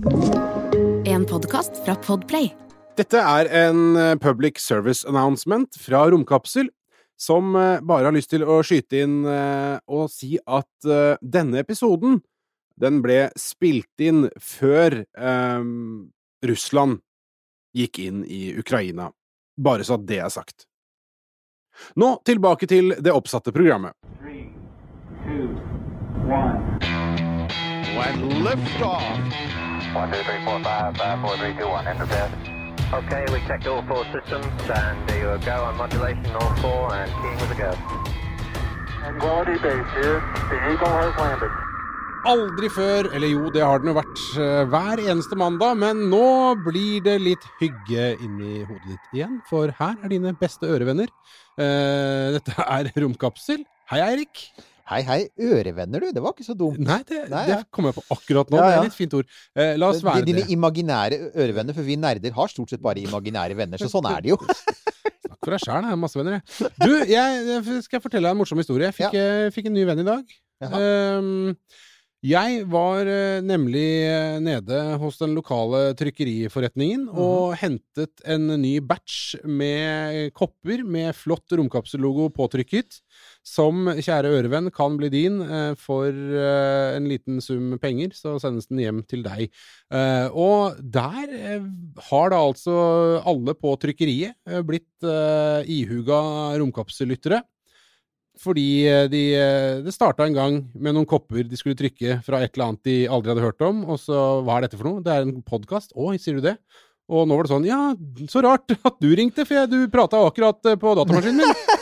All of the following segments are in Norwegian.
En podkast fra Podplay. Dette er en eh, public service announcement fra Romkapsel, som eh, bare har lyst til å skyte inn eh, og si at denne episoden, den ble spilt inn før eh, Russland gikk inn i Ukraina. Bare så at det er sagt. Nå tilbake til det oppsatte programmet. Three, two, one. When liftoff. One, two, three, four, five, five, four, three, two, one. Enter bed. Okay, we checked all four systems, and there you go on modulation, all four, and keying with a go. Quality base here. The Eagle has landed. Aldri før, eller jo, det har den jo vært eh, hver eneste mandag, men nå blir det litt hygge inni hodet ditt igjen, for her er dine beste ørevenner. Eh, dette er Romkapsel. Hei, Eirik. Hei, hei. Ørevenner, du. Det var ikke så dumt. Nei, det, Nei, det ja. kom jeg på akkurat nå. Ja, Det ja. er litt fint ord. Eh, la oss være Dine det. imaginære ørevenner, for vi nerder har stort sett bare imaginære venner, så sånn er det jo. Takk for deg sjæl, jeg har masse venner, jeg. Du, jeg, jeg skal fortelle deg en morsom historie. Jeg fikk, eh, fikk en ny venn i dag. Jaha. Jeg var eh, nemlig eh, nede hos den lokale trykkeriforretningen og og hentet en ny batch med kopper med flott romkapsellogo påtrykket. Som, kjære ørevenn, kan bli din eh, for en liten sum penger, så sendes den hjem til deg. Og der har da altså alle på trykkeriet blitt ihuga romkapsellyttere. Fordi eh, de, eh, det starta en gang med noen kopper de skulle trykke fra et eller annet de aldri hadde hørt om. Og så hva er dette for noe? Det er en podkast. Å, sier du det? Og nå var det sånn Ja, så rart at du ringte, for jeg, du prata akkurat eh, på datamaskinen min.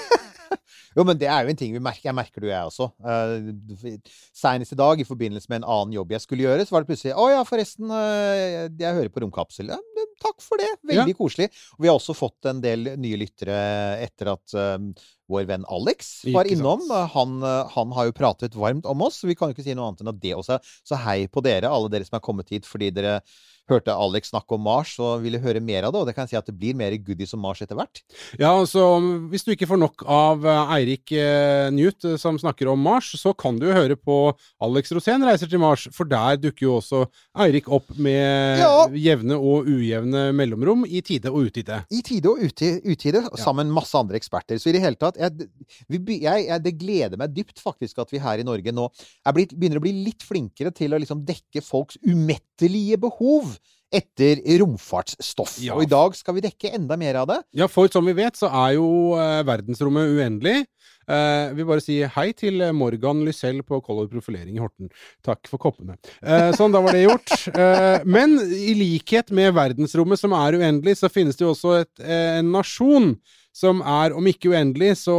Jo, men det er jo en ting vi merker. Jeg merker det jo, jeg også. Uh, Senest i dag, i forbindelse med en annen jobb jeg skulle gjøre, så var det plutselig Å ja, forresten, uh, jeg hører på Romkapsel. Ja, takk for det. Veldig koselig. Og vi har også fått en del nye lyttere etter at eh, vår venn Alex var innom. Han, eh, han har jo pratet varmt om oss, så vi kan jo ikke si noe annet enn at det også er Så hei på dere, alle dere som er kommet hit fordi dere hørte Alex snakke om Mars og ville høre mer av det. Og det kan jeg si at det blir mer goodies om Mars etter hvert. Ja, så hvis du ikke får nok av eh, Eirik eh, Newt som snakker om Mars, så kan du jo høre på Alex Rosén reiser til Mars, for der dukker jo også Eirik opp med Ja. jevne og ujevne mellomrom i tide og utide. I tide og utide, utide, sammen med masse andre eksperter. Så i det hele tatt jeg, vi, jeg, jeg, Det gleder meg dypt faktisk at vi her i Norge nå blitt, begynner å bli litt flinkere til å liksom dekke folks umettelige behov etter romfartsstoff. Ja. Og i dag skal vi dekke enda mer av det. Ja, for som vi vet, så er jo eh, verdensrommet uendelig. Eh, vi bare sier hei til Morgan Lysell på Color Profilering i Horten. Takk for koppene. Eh, sånn, da var det gjort. Eh, men i likhet med verdensrommet som er uendelig, så finnes det jo også et, eh, en nasjon som er, om ikke uendelig, så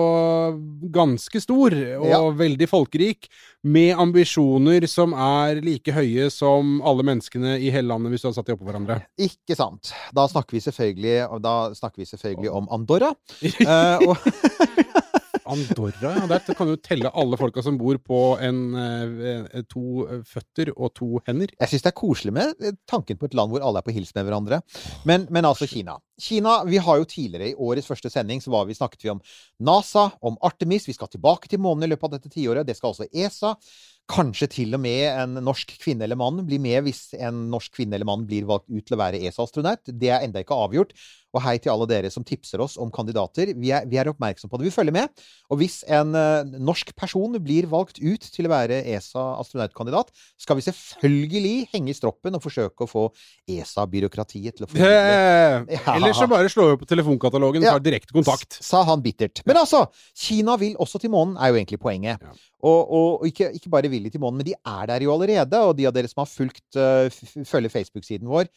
ganske stor og Ja. veldig folkerik, med ambisjoner som er like høye som alle menneskene i hele landet, hvis du hadde satt de oppå hverandre. Ikke sant. Da snakker vi selvfølgelig, da snakker vi selvfølgelig om Andorra. Eh, og, Andorra, ja. Der kan du telle alle folka som bor på en, eh, to føtter og to hender. Jeg syns det er koselig med eh, tanken på et land hvor alle er på hils med hverandre. Men, men altså Kina. Kina, Vi har jo tidligere i årets første sending så vi, snakket vi om NASA, om Artemis. Vi skal tilbake til månen i løpet av dette tiåret. Det skal også ESA. Kanskje til og med en norsk kvinne eller mann blir med hvis en norsk kvinne eller mann blir valgt ut til å være ESA-astronaut. Det er enda ikke avgjort. Og hei til alle dere som tipser oss om kandidater. Vi er, vi er oppmerksom på det. Vi følger med. Og hvis en uh, norsk person blir valgt ut til å være ESA-astronautkandidat, skal vi selvfølgelig henge i stroppen og forsøke å få ESA-byråkratiet til å få Ja. Eller så bare slår vi på telefonkatalogen og Ja. tar direkte kontakt. Sa han bittert. Men altså, Kina vil også til månen, er jo egentlig poenget. Ja. Og, og, og ikke, ikke bare vil de til månen, men de er der jo allerede. Og de av dere som har fulgt, uh, følger Facebook-siden vår,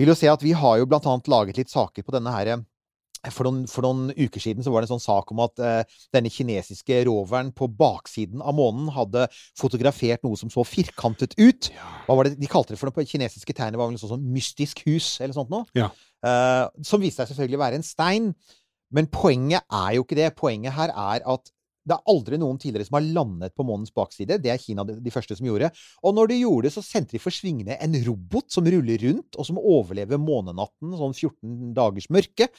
vil jo se at vi har jo blant annet laget litt saker på denne her for noen, for noen uker siden så var det en sånn sak om at eh, denne kinesiske roveren på baksiden av månen hadde fotografert noe som så firkantet ut. Hva var det de kalte det for noe på kinesiske tegnet? var vel sånn som mystisk hus, eller sånt noe? Ja. Eh, som viste seg selvfølgelig å være en stein. Men poenget er jo ikke det. Poenget her er at det er aldri noen tidligere som har landet på månens bakside. Det er Kina de, første som gjorde. Og når de gjorde det, så sendte de for svingene en robot som ruller rundt, og som overlever månenatten, sånn 14 dagers mørke.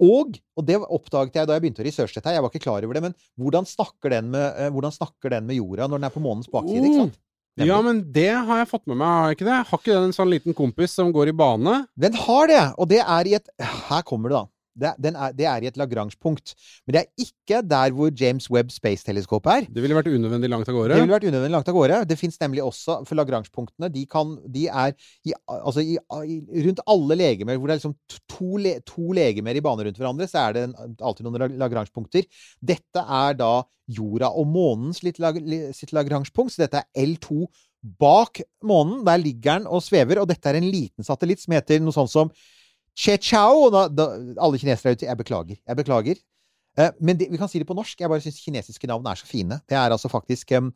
Og, og det oppdaget jeg da jeg begynte å researche dette, jeg var ikke klar over det, men hvordan snakker den med, eh, hvordan snakker den med jorda når den er på månens bakside? ikke sant? Nemlig. Ja, men det har jeg fått med meg, har jeg ikke det? Har ikke den en sånn liten kompis som går i bane? Den har det, og det er i et Her kommer det, da. Det, den er, det er i et Lagrange-punkt. Men det er ikke der hvor James Webb Space Telescope er. Det ville vært unødvendig langt av gårde. Det ville vært unødvendig langt av gårde. Det fins nemlig også For Lagrange-punktene de, de er i, altså i, rundt alle legemer hvor det er liksom to, le, to legemer i bane rundt hverandre, så er det alltid noen lagrangepunkter. Dette er da jorda og månens sitt Lagrange-punkt, så dette er L2 bak månen. Der ligger den og svever, og dette er en liten satellitt som heter noe sånt som Che-Chao. og da, da, Alle kinesere er ute. Jeg beklager. Jeg beklager. Eh, men det, vi kan si det på norsk. Jeg bare syns kinesiske navn er så fine. Det er altså faktisk um,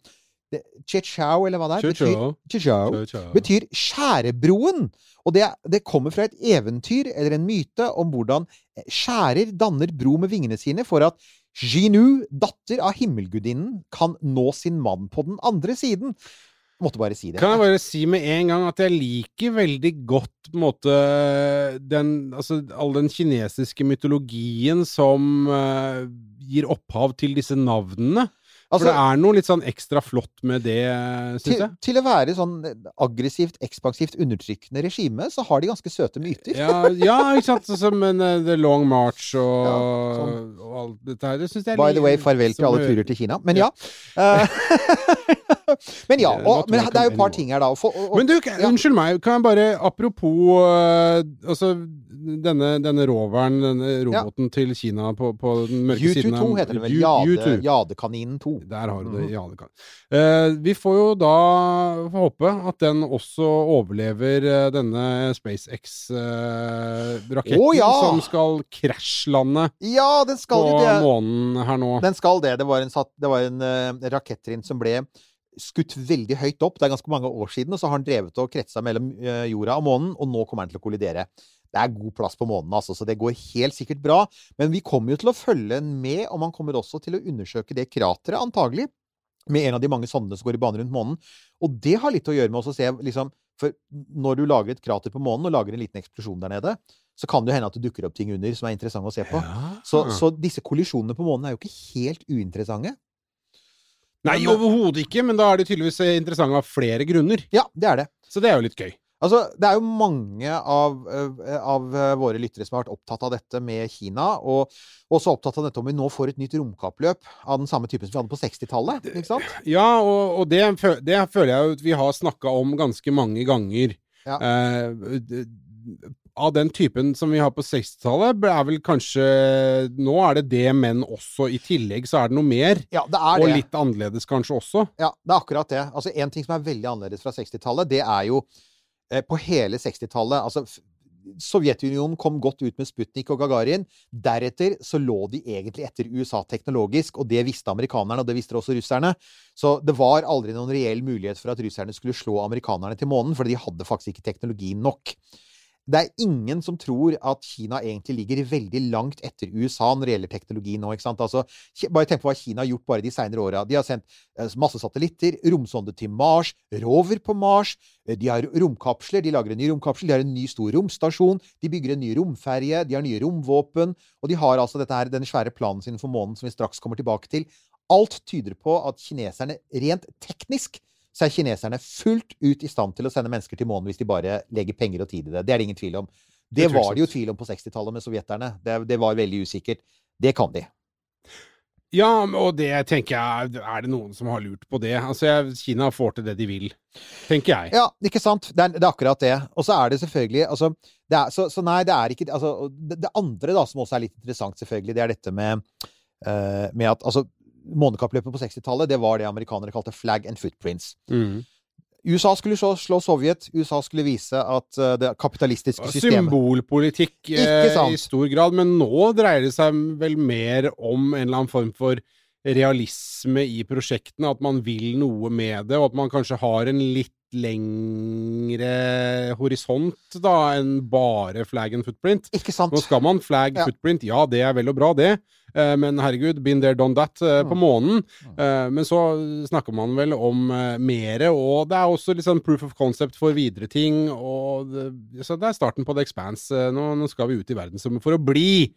Che-Chao, eller hva det er, betyr. Che-Chao, betyr skjærebroen. Og det, det kommer fra et eventyr eller en myte om hvordan skjærer danner bro med vingene sine for at Jinu, datter av himmelgudinnen, kan nå sin mann på den andre siden. Måtte bare si det. Kan jeg bare si med en gang at jeg liker veldig godt måte den Altså all den kinesiske mytologien som uh, gir opphav til disse navnene. Altså, For det er noe litt sånn ekstra flott med det, syns jeg. til å være sånn aggressivt, ekspansivt, undertrykkende regime, så har de ganske søte myter. Ja, ja, ikke sant? Som en, eh, The Long March og, Ja, sånn. og alt dette her. Det By the way, farvel til alle turer til Kina. Men ja. Eh, men ja, og, men det er jo et par ting her, da. For- og, og, Men du, ja. unnskyld meg, kan jeg bare Apropos øh, altså denne, denne roveren, denne roboten til Kina på, på den mørke siden U22 heter det vel. Jade, Jadekaninen 2. Der har du det. Jadekan. Ja, det kan. Eh, vi får jo da håpe at den også overlever eh, denne SpaceX-raketten Å, ja! som skal krasjlande Ja, den skal på det. månen her nå. Den skal det. Det var en, det var en uh, rakettrinn som ble skutt veldig høyt opp. Det er ganske mange år siden, og så har han drevet og kretsa mellom eh, jorda og månen, og nå kommer han til å kollidere. Det er god plass på månen, altså, så det går helt sikkert bra. Men vi kommer jo til å følge med, og man kommer også til å undersøke det krateret, antagelig, med en av de mange sondene som går i bane rundt månen. Og det har litt å gjøre med å se liksom, For når du lager et krater på månen, og lager en liten eksplosjon der nede, så kan det jo hende at det dukker opp ting under som er interessante å se på. Ja. Så, så disse kollisjonene på månen er jo ikke helt uinteressante. Nei, Men- overhodet ikke, men da er de tydeligvis eh, interessante av flere grunner. Ja, det er det. Så det er jo litt gøy. Altså, det er jo mange av, øh, av våre lyttere som har vært opptatt av dette med Kina, og også opptatt av dette om vi nå får et nytt romkappløp av den samme typen som vi hadde på 60-tallet. Ikke sant? Ja, og, og det, det føler jeg jo at vi har snakka om ganske mange ganger. Ja. Eh, av den typen som vi har på 60-tallet, er vel kanskje Nå er det det, men også i tillegg så er det noe mer. Ja, det er Og det. litt annerledes kanskje også. Ja, det er akkurat det. Altså, en ting som er veldig annerledes fra 60-tallet, det er jo eh, på hele 60-tallet Altså, Sovjetunionen kom godt ut med Sputnik og Gagarin. Deretter så lå de egentlig etter USA teknologisk, og det visste amerikanerne, og det visste også russerne. Så det var aldri noen reell mulighet for at russerne skulle slå amerikanerne til månen, for de hadde faktisk ikke teknologi nok. Det er ingen som tror at Kina egentlig ligger veldig langt etter USA når det gjelder teknologi nå. ikke sant? Altså, bare tenk på hva Kina har gjort bare de senere åra. De har sendt eh, masse satellitter, romsonde til Mars, rover på Mars. eh, De har romkapsler, de lager en ny romkapsel, de har en ny stor romstasjon, de bygger en ny romferje, de har nye romvåpen, og de har altså dette her, den svære planen sin for månen som vi straks kommer tilbake til. Alt tyder på at kineserne rent teknisk så er kineserne fullt ut i stand til å sende mennesker til månen hvis de bare legger penger og tid i det. Det er det ingen tvil om. Det var det jo tvil om på 60-tallet med sovjeterne. Det, det var veldig usikkert. Det kan de. Ja, og det tenker jeg Er det noen som har lurt på det? Altså, Kina får til det de vil, tenker jeg. Ja, ikke sant? Det er, det er akkurat det. Og så er det selvfølgelig altså, det er, så, så nei, det er ikke altså, det, det andre da, som også er litt interessant, selvfølgelig, det er dette med, uh, med at altså, Månekappløpet på 60-tallet, det var det amerikanere kalte flag and footprints. Mm. USA skulle slå, slå Sovjet. USA skulle vise at eh, det kapitalistiske systemet Symbolpolitikk eh, i stor grad, men nå dreier det seg vel mer om en eller annen form for realisme i prosjektene, at man vil noe med det, og at man kanskje har en litt lengre horisont da enn bare flag and footprint. Ikke sant? Nå skal man flag Ja. footprint, ja det er vel og bra det, eh, men herregud, been there, done that eh, på Mm. månen. Eh, Men så snakker man vel om mere, og det er også litt sånn proof of concept for videre ting, og det, så det er starten på The Expanse. Nå, nå skal vi ut i verdensrommet for å bli,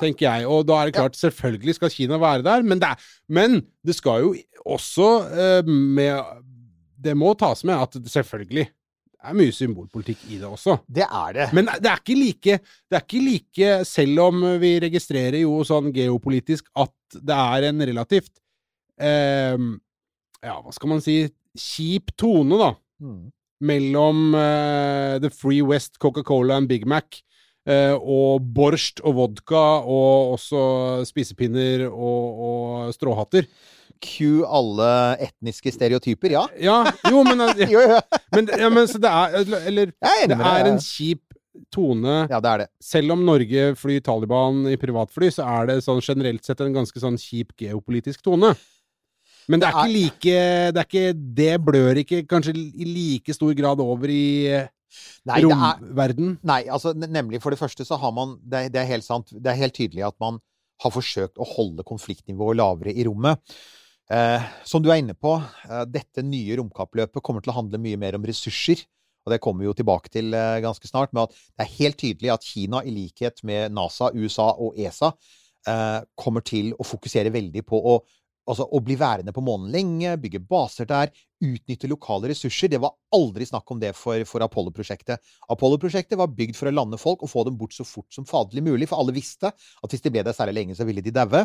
tenker jeg. Og da er det klart, selvfølgelig skal Kina være der, men det, er, men det skal jo også eh, med det må tas med at selvfølgelig det er mye symbolpolitikk i det også. Det er det. Men det er ikke like, det er ikke like Selv om vi registrerer jo sånn geopolitisk at det er en relativt eh, Ja, hva skal man si Kjip tone, da. Mm. Mellom eh, The Free West, Coca-Cola and Big Mac. eh, og borst og vodka, og også spisepinner og, og stråhatter. Q alle etniske stereotyper, ja. Ja, jo, men, ja, Jo, jo. men, ja, men så det er Eller er det er en kjip tone Ja, det er det. Selv om Norge flyr Taliban i privatfly, så er det sånn generelt sett en ganske sånn kjip geopolitisk tone. Men det er, Det er- ikke like Det ikke Det blør ikke kanskje i like stor grad over i Nei, romverden? er. Nei, altså nemlig for det første så har man det, det er helt sant. Det er helt tydelig at man har forsøkt å holde konfliktnivået lavere i rommet. Eh, som du er inne på, eh, dette nye romkappløpet kommer til å handle mye mer om ressurser. Og det kommer vi jo tilbake til eh, ganske snart. Men at det er helt tydelig at Kina, i likhet med NASA, USA og ESA, eh, kommer til å fokusere veldig på å, altså, å bli værende på månen lenge, bygge baser der, utnytte lokale ressurser. Det var aldri snakk om det for, for Apollo-prosjektet. Apollo-prosjektet var bygd for å lande folk og få dem bort så fort som fadelig mulig, for alle visste at hvis de ble der særlig lenge, så ville de daue.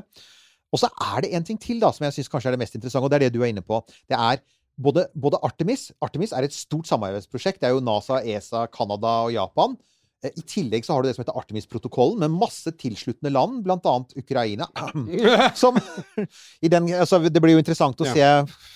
Og så er det en ting til da, som jeg syns kanskje er det mest interessante, og det er det du er inne på. Det er både, både Artemis Artemis er et stort samarbeidsprosjekt. Det er jo NASA, ESA, Canada og Japan. Eh, I tillegg så har du det som heter Artemis-protokollen, med masse tilsluttende land, annet Ukraina. Som i den, altså Det blir jo interessant å se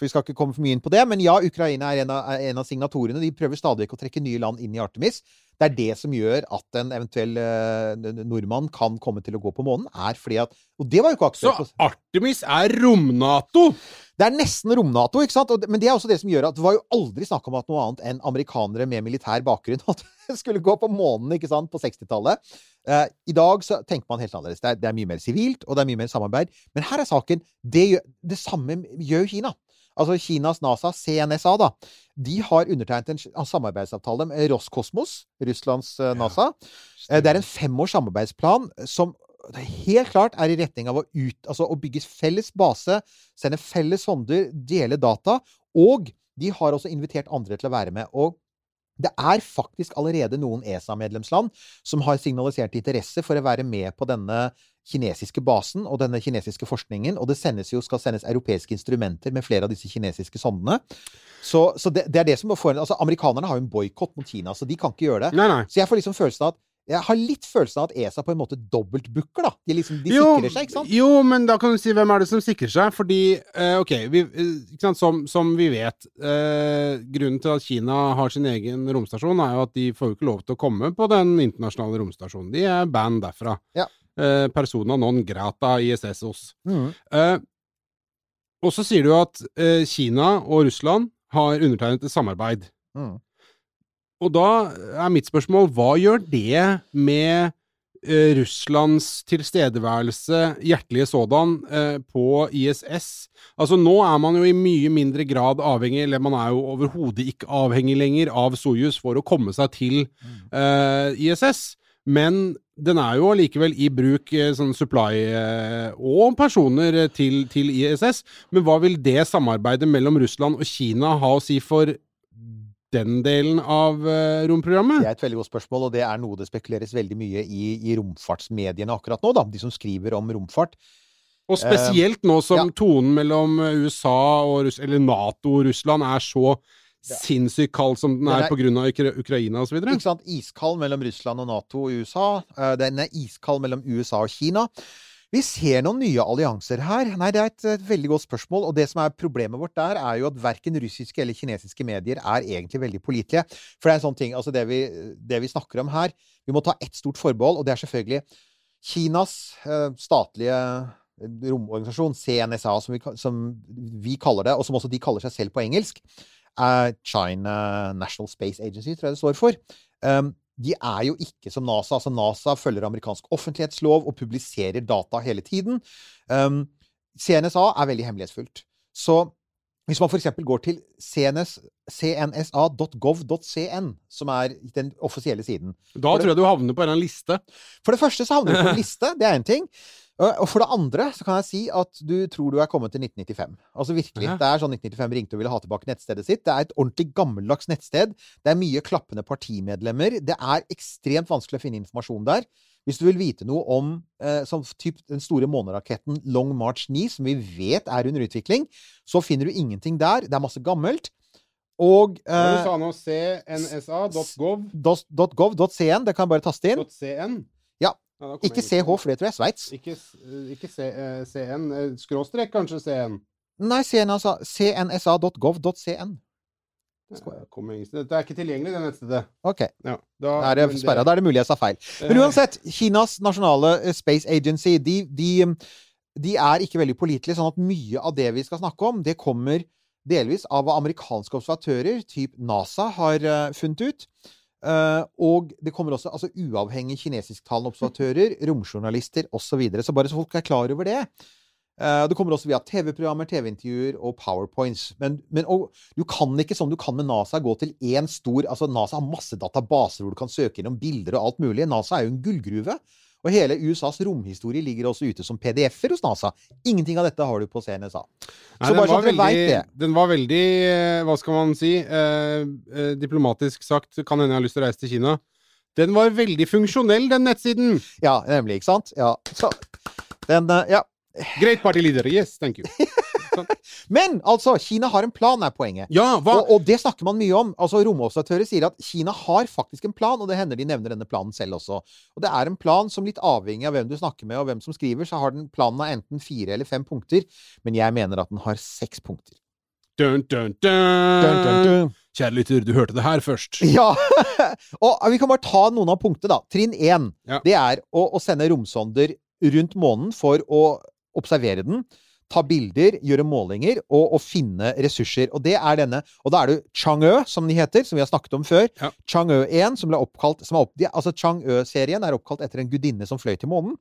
Vi skal ikke komme for mye inn på det, men ja, Ukraina er en av, en av signatorene. De prøver stadig vekk å trekke nye land inn i Artemis. Det er det som gjør at en eventuell uh, nordmann kan komme til å gå på månen, er fordi at Og det var jo ikke Så. Artemis er rom-Nato! Det er nesten rom-Nato, ikke sant? Men det er også det som gjør at det var jo aldri snakk om at noe annet enn amerikanere med militær bakgrunn at skulle gå på månen ikke sant, på 60-tallet. Uh, I dag så tenker man helt annerledes. Det er, det er mye mer sivilt, og det er mye mer samarbeid. Men her er saken Det, gjør, det samme gjør Kina. Altså Kinas NASA, CNSA, da. De har undertegnet en samarbeidsavtale med Roskosmos, Russlands eh, NASA. Ja, Det er en femårs samarbeidsplan som helt klart er i retning av å, ut, altså å bygge felles base, sende felles sonder, dele data. Og de har også invitert andre til å være med. Og det er faktisk allerede noen ESA-medlemsland som har signalisert interesse for å være med på denne kinesiske basen og denne kinesiske forskningen. Og det sendes jo, skal sendes europeiske instrumenter med flere av disse kinesiske sondene. Så, så det, det er det som må få altså Amerikanerne har jo en boikott mot Kina, så de kan ikke gjøre det. Nei, nei. Så jeg får liksom følelsen av at jeg har litt følelsen av at ESA på en måte dobbeltbooker, da. De, liksom, de jo, sikrer seg, ikke sant? Jo, men da kan du si hvem er det som sikrer seg? Fordi, eh, ok, vi, ikke sant, som, som vi vet eh, Grunnen til at Kina har sin egen romstasjon, er jo at de får jo ikke lov til å komme på den internasjonale romstasjonen. De er band derfra. Ja. Eh, persona non grata ISS-os. Mm. Eh, og så sier du at eh, Kina og Russland har undertegnet et samarbeid. Mm. Og da er mitt spørsmål, hva gjør det med eh, Russlands tilstedeværelse, hjertelige sådan, eh, på ISS? Altså, nå er man jo i mye mindre grad avhengig, eller man er jo overhodet ikke avhengig lenger av Soyuz for å komme seg til eh, ISS. Men den er jo allikevel i bruk eh, sånn supply eh, og personer eh, til, til ISS. Men hva vil det samarbeidet mellom Russland og Kina ha å si for den delen av romprogrammet? Det er et veldig godt spørsmål, og det er noe det spekuleres veldig mye i, i romfartsmediene akkurat nå, da. De som skriver om romfart. Og spesielt nå som ja. tonen mellom USA og Russ eller Nato og Russland er så sinnssykt kald som den Den er, er- av Ukra Ukraina osv. Ikke sant? Iskald mellom Russland og Nato og USA. Eh, Den er iskald mellom USA og Kina. Vi ser noen nye allianser her. Nei, Det er et, et veldig godt spørsmål. Og det som er problemet vårt der, er jo at verken russiske eller kinesiske medier er egentlig veldig pålitelige. For det er en sånn ting, altså det vi, det vi snakker om her Vi må ta ett stort forbehold, og det er selvfølgelig Kinas eh, statlige romorganisasjon, CNSA, som vi, som vi kaller det, og som også de kaller seg selv på engelsk, China National Space Agency, tror jeg det står for. Um, de er jo ikke som NASA. Altså NASA følger amerikansk offentlighetslov og publiserer data hele tiden. Um, CNSA er veldig hemmelighetsfullt. Så hvis man f.eks. går til CNS, cnsa.gov.cn, som er den offisielle siden Da tror jeg du havner på en eller annen liste. For det første så havner du på en liste, det er én ting. Og for det andre så kan jeg si at du tror du er kommet til 1995. Altså virkelig. Det er sånn 1995 ringte og ville ha tilbake nettstedet sitt. Det er et ordentlig gammeldags nettsted. Det er mye klappende partimedlemmer. Det er ekstremt vanskelig å finne informasjon der. Hvis du vil vite noe om eh, som typ den store måneraketten Long March 9, som vi vet er under utvikling, så finner du ingenting der. Det er masse gammelt. Og eh, du sa nå? cnsa.gov. .gov.cn, det kan jeg bare taste inn. Ja. Ikke CH, for det tror jeg er Sveits. Ikke, eh, ikke C, uh, CN. eh, Skråstrek, kanskje CN. Nei, CN, cnsa.gov.cn. Eh. Dette er ikke tilgjengelig, det nettstedet. Ok. Ja, Da er det sperra. Da er det mulig jeg sa feil. Men eh, uansett, Kinas nasjonale eh, space agency, de, de, de er ikke veldig pålitelige, sånn at mye av det vi skal snakke om, det kommer delvis av hva amerikanske observatører, typ NASA, har eh, funnet ut. Eh, og det kommer også altså, uavhengige kinesisktalende observatører, romjournalister osv. Så, videre. så bare så folk er klar over det. Uh, det kommer også via TV-programmer, TV-intervjuer og powerpoints. Men, men og, du kan ikke, som du kan med NASA, gå til én stor altså NASA har masse databaser hvor du kan søke gjennom bilder og alt mulig. NASA er jo en gullgruve. Og hele USAs romhistorie ligger også ute som PDF-er hos NASA. Ingenting av dette har du på CNSA. Nei, Så den var det. Den var veldig, eh, hva skal man si, eh, eh, diplomatisk sagt, kan hende jeg har lyst til å reise til Kina. Den var veldig funksjonell, den nettsiden! Ja, nemlig, ikke sant? Ja. Så den eh, Ja. Great party leader. Yes, thank you. Men altså, Kina har en plan, er poenget. Ja, Og, og det snakker man mye om. Altså, Romobservatører sier at Kina har faktisk en plan, og det hender de nevner denne planen selv også. Og det er en plan som litt avhengig av hvem du snakker med, og hvem som skriver, så har den planen av enten fire eller fem punkter. Men jeg mener at den har seks punkter. dun, dun, dun. Dun, dun, dun. Kjære lytter, du hørte det her først. Ja! og vi kan bare ta noen av punktene, da. Trinn én. Ja. Det er å, å sende romsonder rundt månen for å observere den. Ta bilder, gjøre målinger og, og finne ressurser. Og det er denne. Og da er det Chang'e, som de heter, som vi har snakket om før. Ja. Chang'e 1, som ble oppkalt som er opp, Altså Chang'e-serien er oppkalt etter en gudinne som fløy til månen.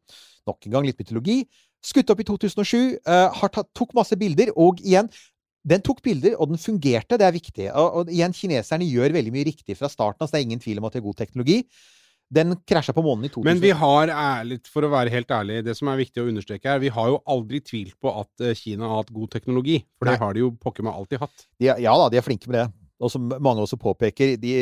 Nok en gang litt mytologi. Skutt opp i 2007. Uh, har tatt, tok masse bilder, og igjen den tok bilder, og den fungerte. Det er viktig. Og, og igjen, kineserne gjør veldig mye riktig fra starten av, så det er ingen tvil om at de har god teknologi. Den krasja på månen i 2000. Men vi har ærlig, for å være helt ærlig, det som er viktig å understreke her, vi har jo aldri tvilt på at eh, Kina har hatt god teknologi. For det har de jo pokker meg alltid hatt. de, ja da, de er flinke med det. Og som mange også påpeker, de,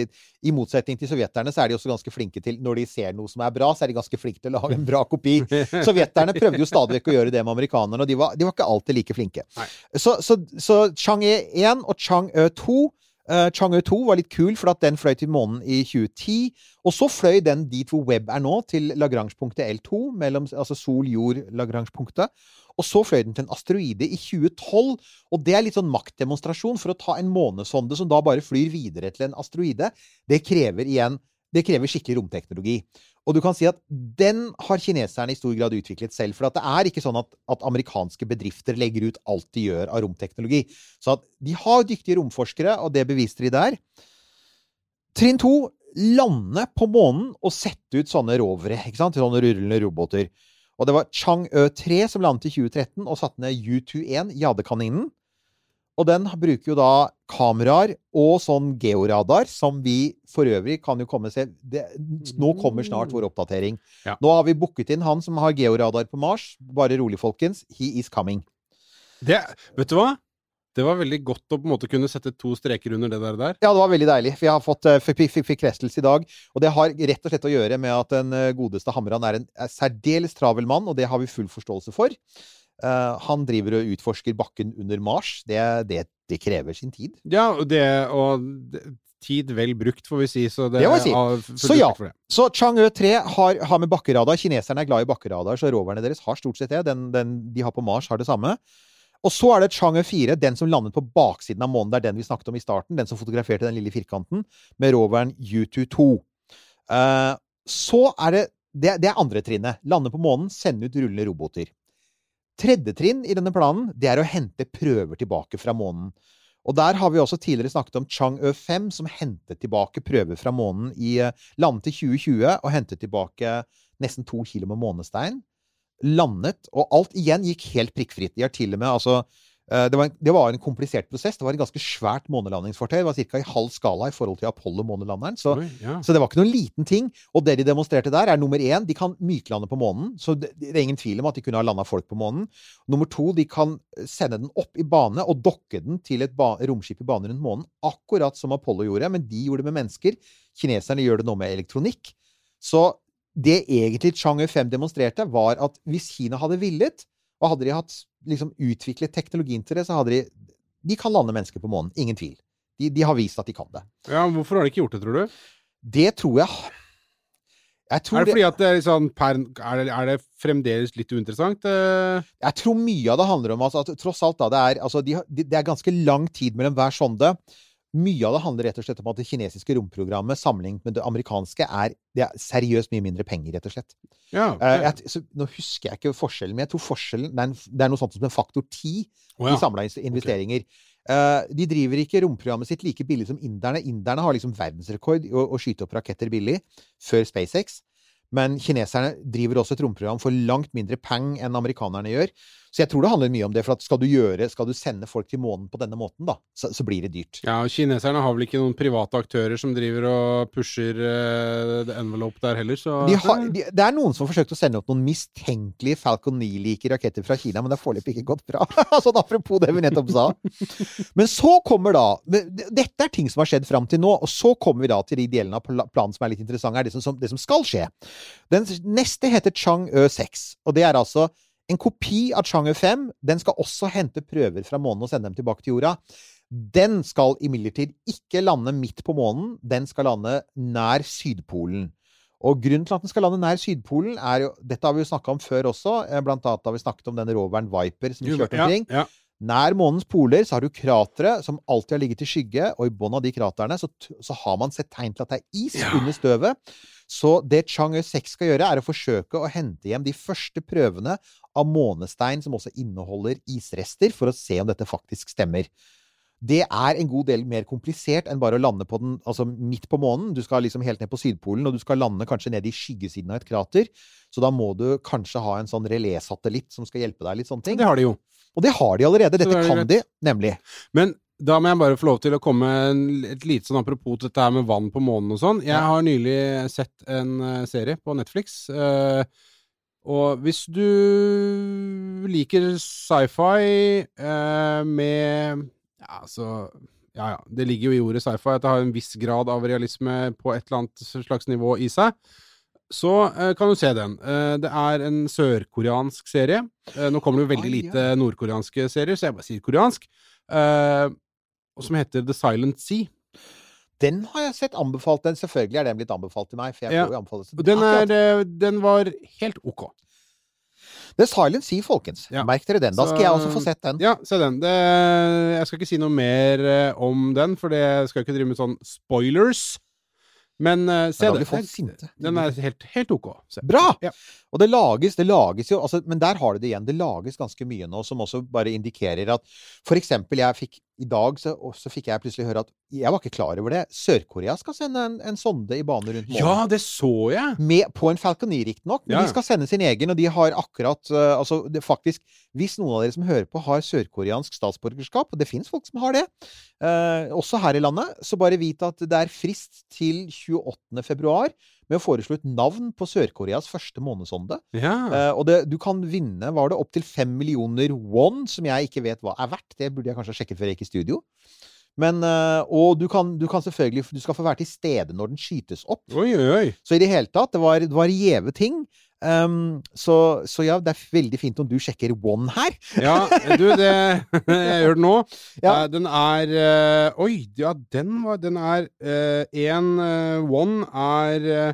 i motsetning til sovjeterne, så er de også ganske flinke til Når de ser noe som er bra, så er de ganske flinke til å lage en bra kopi. Sovjeterne prøvde jo stadig vekk å gjøre det med amerikanerne, og de var, de var ikke alltid like flinke. Nei. Så, så, så Chang'e 1 og Chang'e 2 Uh, Chang'e 2 var litt kul, for at den fløy til månen i 2010. Og så fløy den dit hvor Webb er nå, til Lagrange-punktet L2, mellom, altså Sol-Jord-Lagrange-punktet. Og så fløy den til en asteroide i 2012. Og det er litt sånn maktdemonstrasjon for å ta en månesonde som da bare flyr videre til en asteroide. Det krever igjen det krever skikkelig romteknologi. Og du kan si at den har kineserne i stor grad utviklet selv. For det er ikke sånn at, at amerikanske bedrifter legger ut alt de gjør av romteknologi. Så de har dyktige romforskere, og det beviste de der. Trinn to lande på månen og sette ut sånne rovere. ikke sant? Sånne rullende roboter. Og det var Chang'e 3 som landet i 2013 og satte ned U21, jadekaninen. Og den bruker jo da kameraer og sånn georadar, som vi for øvrig kan jo komme se det, Nå kommer snart vår oppdatering. Ja. Nå har vi booket inn han som har georadar på Mars. Bare rolig, folkens. He is coming. Det, vet du hva? Det var veldig godt å på en måte kunne sette to streker under det der. der. Ja, det var veldig deilig. Vi har fått eh, bekreftelse i dag. Og det har rett og slett å gjøre med at den eh, godeste Hamran er en er særdeles travel mann, og det har vi full forståelse for. Eh, han driver og utforsker bakken under Mars. Det, det, det krever sin tid. Ja, det, og tid vel brukt, får vi si. Så det, Det må vi si. har Så ja. Så Chang'e 3 har, har med bakkeradar. Kineserne er glad i bakkeradar, så roverne deres har stort sett det. Den, den de har på Mars, har det samme. Og så er det Chang'e 4, den som landet på baksiden av månen. Det er den vi snakket om i starten. Den som fotograferte den lille firkanten, med roveren U22. Uh, så er det det, det er andre trinnet. Lande på månen, sende ut rullende roboter. Tredje trinn i denne planen, det er å hente prøver tilbake fra månen. Og der har vi også tidligere snakket om Chang'e 5, som hentet tilbake prøver fra månen i eh, landet til 2020, og hentet tilbake nesten to kilo med månestein. Landet, og alt igjen gikk helt prikkfritt. De har til og med altså Det var, en, det var en komplisert prosess. Det var et ganske svært månelandingsfartøy. Det var ca. i halv skala i forhold til Apollo-månelanderen. Så, ja. så det var ikke noen liten ting. Og det de demonstrerte der, er nummer én, de kan myklande på månen. Så det, det er ingen tvil om at de kunne ha landa folk på månen. Nummer to, de kan sende den opp i bane og dokke den til et romskip i bane rundt månen. Akkurat som Apollo gjorde, men de gjorde det med mennesker. Kineserne gjør det nå med elektronikk. Så det egentlig Chang'e 5 demonstrerte, var at hvis Kina hadde villet, og hadde de hatt liksom utviklet teknologien til det, så hadde de De kan lande mennesker på månen. Ingen tvil. De, de har vist at de kan det. ja, Hvorfor har de ikke gjort det, tror du? Det tror jeg Er det fordi at det er, sånn er, det, er det fremdeles litt uinteressant? Eh, Jeg tror mye av det handler om altså, at tross alt da, det er, altså, de, de, det er ganske lang tid mellom hver sonde. Mye av det handler rett og slett om at det kinesiske romprogrammet sammenlignet med det amerikanske er, det er seriøst mye mindre penger, rett og slett. ja. Eh, jeg, så, nå husker jeg ikke forskjellen, men jeg tror forskjellen det er, en, det er noe sånt som en faktor 10 oh, ja. i samla investeringer. Eh, de driver ikke romprogrammet sitt like billig som inderne. Inderne har liksom verdensrekord i å, å skyte opp raketter billig, før SpaceX. Men kineserne driver også et romprogram for langt mindre peng enn amerikanerne gjør. Så jeg tror det handler mye om det. For at skal du, gjøre, skal du sende folk til månen på denne måten, da, så, så blir det dyrt. Ja, og Kineserne har vel ikke noen private aktører som driver og pusher uh, the envelope der heller, så De har, de, det er noen som har forsøkt å sende opp noen mistenkelige Falcon 9-like raketter fra Kina, men det har foreløpig ikke gått bra. sånn apropos det vi nettopp sa. Men så kommer da Dette er ting som har skjedd fram til nå, og så kommer vi da til de delene av planen som er litt interessante, er det som, som, det som skal skje. Den neste heter Chang'e 6, og det er altså en kopi av Chang'e 5. Den skal også hente prøver fra månen og sende dem tilbake til jorda. Den skal imidlertid ikke lande midt på månen, den skal lande nær Sydpolen. Og grunnen til at den skal lande nær Sydpolen, er jo Dette har vi jo snakka om før også. eh, Blant annet har vi snakket om den roveren Viper som vi kjørte omkring. Ja, ja. Nær månens poler så har du kratre som alltid har ligget i skygge, og i bunnen av de kraterne så, så har man sett tegn til at det er is Ja. under støvet. Så det Chang'e 6 skal gjøre, er å forsøke å hente hjem de første prøvene av månestein som også inneholder isrester, for å se om dette faktisk stemmer. Det er en god del mer komplisert enn bare å lande på den, altså midt på månen. Du skal liksom helt ned på Sydpolen, og du skal lande kanskje ned i skyggesiden av et krater. Så da må du kanskje ha en sånn relésatellitt som skal hjelpe deg litt sånne ting. Det har de jo. Og det har de allerede. Dette det kan de, nemlig. Men da må jeg bare få lov til å komme et lite sånn apropos til dette her med vann på månen og sånn. Jeg har nylig sett en eh, serie på Netflix. eh, og hvis du liker sci-fi eh, med Ja, altså Ja, ja. Det ligger jo i ordet sci-fi at det har en viss grad av realisme på et eller annet slags nivå i seg. Så eh, kan du se den. Eh, det er en sørkoreansk serie. Eh, nå kommer det jo veldig lite nordkoreanske serier, så jeg bare sier koreansk. Og som heter The Silent Sea. Den har jeg sett anbefalt. Den selvfølgelig er den blitt anbefalt til meg. For jeg Ja. får jo anbefales. Den, er, den var helt ok. The Silent Sea, folkens. Ja. Merk dere den. Da Så- skal jeg også få sett den. Ja, se den. Det, jeg skal ikke si noe mer om den, for det skal ikke drive med sånn spoilers. Men uh, se det. blir. Den er helt, helt ok. Se. Bra! Ja. Og det lages, det lages jo altså, Men der har du det igjen. Det lages ganske mye nå som også bare indikerer at For eksempel, jeg fikk i dag så, så fikk jeg plutselig høre at Jeg var ikke klar over det. Sør-Korea skal sende en, en sonde i bane rundt månen. Ja, det så jeg! Med, på en Falcon 9, riktignok. Men Ja. de skal sende sin egen, og de har akkurat uh, Altså, det, faktisk Hvis noen av dere som hører på, har sørkoreansk statsborgerskap, og det fins folk som har det, uh, også her i landet, så bare vit at det er frist til 28. februar med å foreslå et navn på Sør-Koreas første månesonde. Ja. Uh, og det, du kan vinne var det opptil fem millioner won, som jeg ikke vet hva er verdt. Det burde jeg kanskje ha sjekket før jeg gikk i studio. Men, eh, og du kan, du kan selvfølgelig Du skal få være til stede når den skytes opp. Oi, oi. Så i det hele tatt, det var, det var gjeve ting. Um, så, så ja, det er veldig fint om du sjekker one her. Ja, du, det Jeg gjør det nå. Ja. Eh, Den er eh, Oi, ja, den var Den er Én one er eh,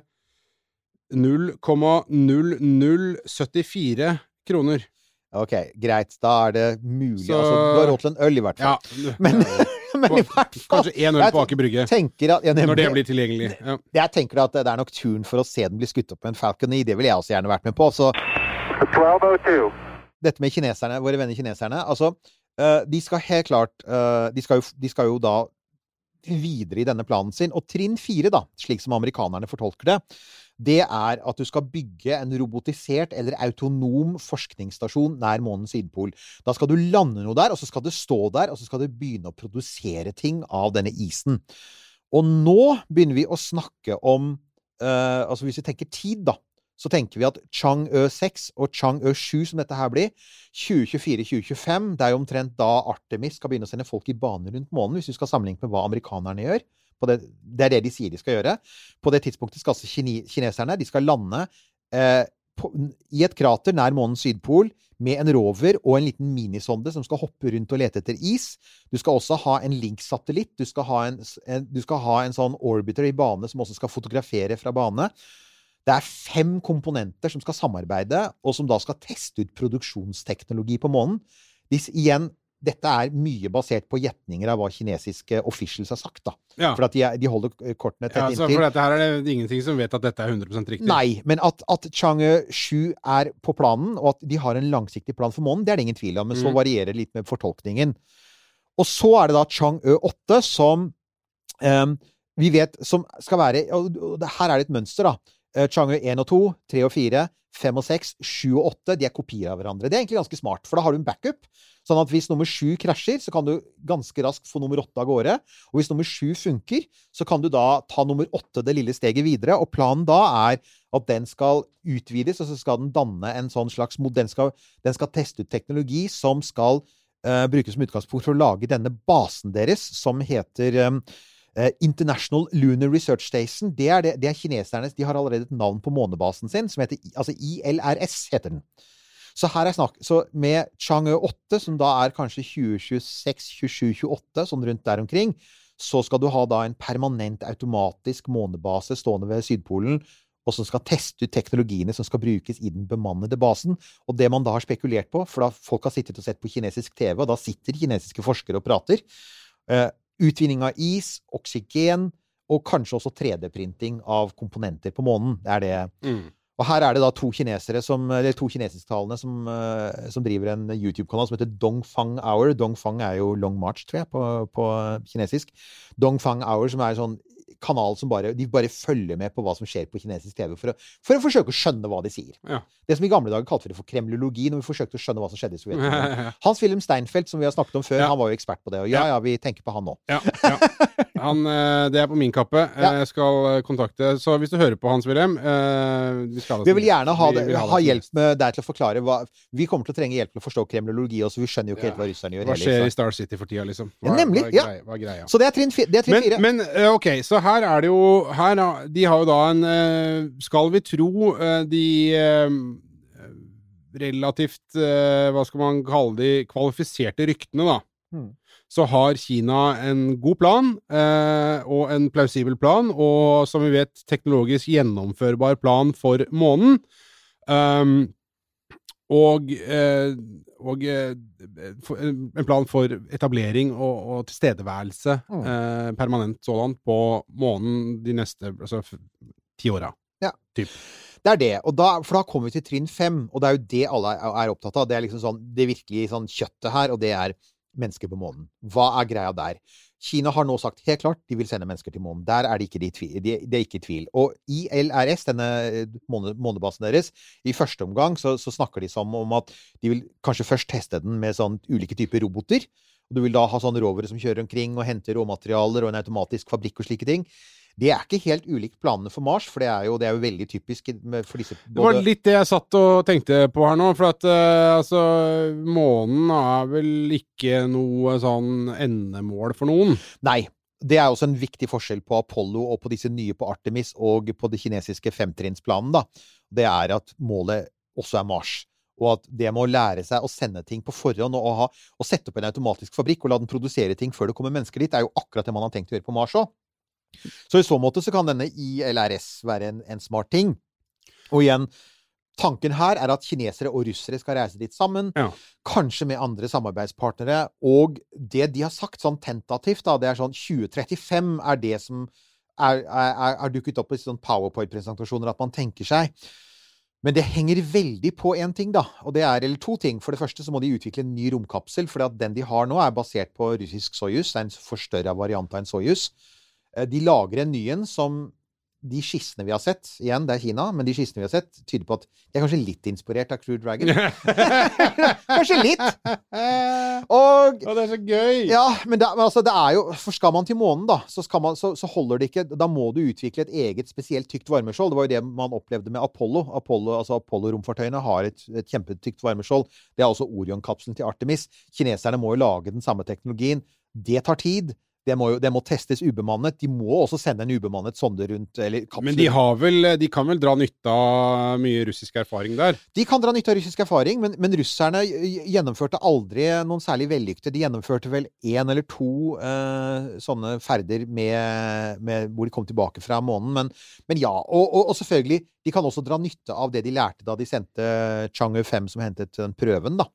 0,0074 kroner. Ok, greit. Da er det mulig. Så- Altså, du har råd til en øl, i hvert fall. Ja. Men, men i hvert fall Kanskje én øl på Aker Brygge. at, ja, Når det blir tilgjengelig. Ja. Jeg tenker at det er nok turen for å se den bli skutt opp med en Falcon 9. Det ville jeg også gjerne vært med på. Så 1202. dette med kineserne, våre venner kineserne Altså, eh, de skal helt klart eh, de, skal jo, de skal jo da videre i denne planen sin. Og trinn fire, da, slik som amerikanerne fortolker det, det er at du skal bygge en robotisert eller autonom forskningsstasjon nær månens sydpol. Da skal du lande noe der, og så skal det stå der, og så skal det begynne å produsere ting av denne isen. Og nå begynner vi å snakke om uh, Altså hvis vi tenker tid, da, så tenker vi at Chang'e 6 og Chang'e 7, som dette her blir, 2024-2025, det er jo omtrent da Artemis skal begynne å sende folk i bane rundt månen, hvis vi skal sammenligne med hva amerikanerne gjør. Det, det, er det de sier de skal gjøre. På det tidspunktet skal altså kine, kineserne de skal lande eh, på, i et krater nær månens sydpol med en rover og en liten minisonde som skal hoppe rundt og lete etter is. Du skal også ha en Link-satellitt. Du, skal ha en, du skal ha en sånn orbiter i bane som også skal fotografere fra bane. Det er fem komponenter som skal samarbeide, og som da skal teste ut produksjonsteknologi på månen. Hvis, igjen, dette er mye basert på gjetninger av hva kinesiske officials har sagt. da. Ja. For at de, de holder kortene tett Ja, så inntil. for dette her er det ingenting som vet at dette er 100% riktig. Nei, men at, at Chang'e 7 er på planen, og at de har en langsiktig plan for månen, det er det ingen tvil om. Men så Mm. varierer det litt med fortolkningen. Og så er det da Chang'e 8 som um, vi vet som skal være Og her er det et mønster, da. Eh, Chang'e 1 og 2, 3 og 4, 5 og 6, 7 og 8, de er kopier av hverandre. Det er egentlig ganske smart, for da har du en backup. Sånn at hvis nummer 7 krasjer, så kan du ganske raskt få nummer 8 av gårde. Og hvis nummer 7 funker, så kan du da ta nummer 8 det lille steget videre. Og planen da er at den skal utvides, og så skal den danne en sånn slags Den skal, den skal teste ut teknologi som skal uh, brukes som utgangspunkt for å lage denne basen deres, som heter eh, International Lunar Research Station. Det er, det, det er kinesernes De har allerede et navn på månebasen sin, som heter altså ILRS, heter den. Så her er snakk Så med Chang'e 8, som da er kanskje 2026, 27, 28, sånn rundt der omkring, så skal du ha da en permanent automatisk månebase stående ved Sydpolen, og som skal teste ut teknologiene som skal brukes i den bemannede basen. Og det man da har spekulert på, for da folk har sittet og sett på kinesisk TV, og da sitter kinesiske forskere og prater eh, Utvinning av is, oksygen, og kanskje også 3D-printing av komponenter på månen. Det er det Mm. og her er det da to kinesere som, eller to kinesisktalende som, eh, som driver en YouTube-kanal som heter Dongfang Hour. Dongfang er jo Long March, tror jeg, på, på kinesisk. Dongfang Hour, som er sånn kanal som bare De bare følger med på hva som skjer på kinesisk TV, for å, for å forsøke å skjønne hva de sier. Ja. Det som i gamle dager kalte vi det for kremlologi, når vi forsøkte å skjønne hva som skjedde i Sovjetunionen. Hans-Wilhelm Steinfeld, som vi har snakket om før, han var jo ekspert på det. Og ja, ja, vi tenker på han nå. Ja, ja. Han, eh, det er på min kappe. Eh, Ja. Jeg skal eh, kontakte Så hvis du hører på, Hans Wilhelm Vi, skal Vi vil gjerne ha, det, Vi vil ha ha hjelp med deg til å forklare hva Vi kommer til å trenge hjelp til å forstå kremlologi også, vi skjønner jo ikke Ja. helt hva russerne gjør Hva skjer heller, i Star City for tida, liksom? Hva, nemlig, hva er ja. greia? Så det er trinn, det er trinn Men, fire. men ok, så her er det jo her, De har jo da en Skal vi tro de relativt Hva skal man kalle de kvalifiserte ryktene, da. Mm. Så har Kina en god plan, eh, og en plausibel plan, og som vi vet, teknologisk gjennomførbar plan for månen. Um, og eh, og eh, for- en plan for etablering og, og tilstedeværelse, Mm. eh, permanent sådan, på månen de neste altså, ti åra. Det er det. Og da, for da kommer vi til trinn fem, og det er jo det alle er, er opptatt av. Det er liksom sånn, det virkelig sånn kjøttet her, og det er mennesker på månen. Hva er greia der? Kina har nå sagt helt klart de vil sende mennesker til månen. Der er det ikke, de de, det er ikke i tvil. Og ILRS, denne eh, månebasen deres, i første omgang så, så snakker de som om at de vil kanskje først teste den med sånn ulike typer roboter. Og du vil da ha sånne rovere som kjører omkring og henter råmaterialer og en automatisk fabrikk og slike ting. Det er ikke helt ulikt planene for Mars, for det er jo, det er jo veldig typisk for disse Det var litt det jeg satt og tenkte på her nå, for at uh, altså Månen er vel ikke noe sånn endemål for noen. Nei. Det er også en viktig forskjell på Apollo og på disse nye på Artemis og på det kinesiske femtrinnsplanen. da. Det er at målet også er Mars. Og at det med å lære seg å sende ting på forhånd og, ha, og sette opp en automatisk fabrikk og la den produsere ting før det kommer mennesker dit, er jo akkurat det man har tenkt å gjøre på Mars òg. Så i så måte så kan denne ILRS være en, en smart ting. Og igjen, tanken her er at kinesere og russere skal reise dit sammen. Ja. Kanskje med andre samarbeidspartnere. Og det de har sagt sånn tentativt, da, det er sånn 2035 er det som er, er, er, dukket opp i sånn powerpoint-presentasjoner at man tenker seg. Men det henger veldig på én ting, da. Og det er eller to ting. For det første så må de utvikle en ny romkapsel, for den de har nå, er basert på russisk Soyuz. Det er en forstørra variant av en Soyuz. Eh, De lager en ny en som de skissene vi har sett Igjen, det er Kina, men de skissene vi har sett, tyder på at de er kanskje litt inspirert av Crew Dragon. kanskje litt! Og og det er så gøy! ja, men det, men altså, det er jo For skal man til månen, da, så, skal man, så, så holder det ikke Da må du utvikle et eget spesielt tykt varmeskjold. Det var jo det man opplevde med Apollo. Apollo altså Apollo-romfartøyene har et, et kjempetykt varmeskjold. Det er også Orion-kapselen til Artemis. Kineserne må jo lage den samme teknologien. Det tar tid. Det må, jo, det må testes ubemannet. De må også sende en ubemannet sonde rundt eller. Men de, har vel, de kan vel dra nytte av mye russisk erfaring der? De kan dra nytte av russisk erfaring, men, men russerne gjennomførte aldri noen særlig vellykkede. De gjennomførte vel én eller to uh, sånne ferder med, med, hvor de kom tilbake fra månen. Men, men ja. Og, og, og, selvfølgelig, de kan også dra nytte av det de lærte da de sendte Chang'e 5, som hentet den prøven, da.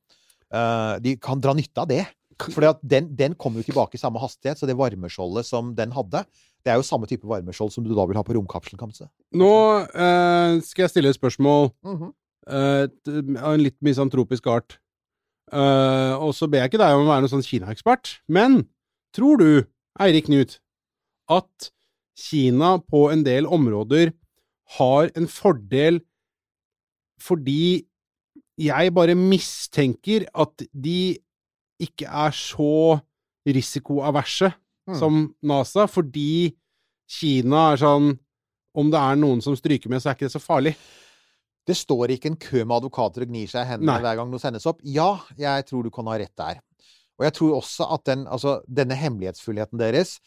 Uh, de kan dra nytte av det. For den, den kommer jo tilbake i samme hastighet, så det varmeskjoldet som den hadde, det er jo samme type varmeskjold som du da vil ha på romkapselen, kanskje. Nå eh, skal jeg stille et spørsmål Mm -hmm. eh, av en litt misantropisk art. Eh, og så ber jeg ikke deg om å være noen sånn Kina-ekspert, men tror du, Eirik Knut, at Kina på en del områder har en fordel fordi jeg bare mistenker at de ikke er så risikoaverse Mm. som NASA, fordi Kina er sånn Om det er noen som stryker med, så er ikke det så farlig. Det står ikke en kø med advokater og gnir seg i hendene Nei. hver gang noe sendes opp. Ja, jeg tror du kan ha rett der. Og jeg tror også at den, altså, denne hemmelighetsfullheten deres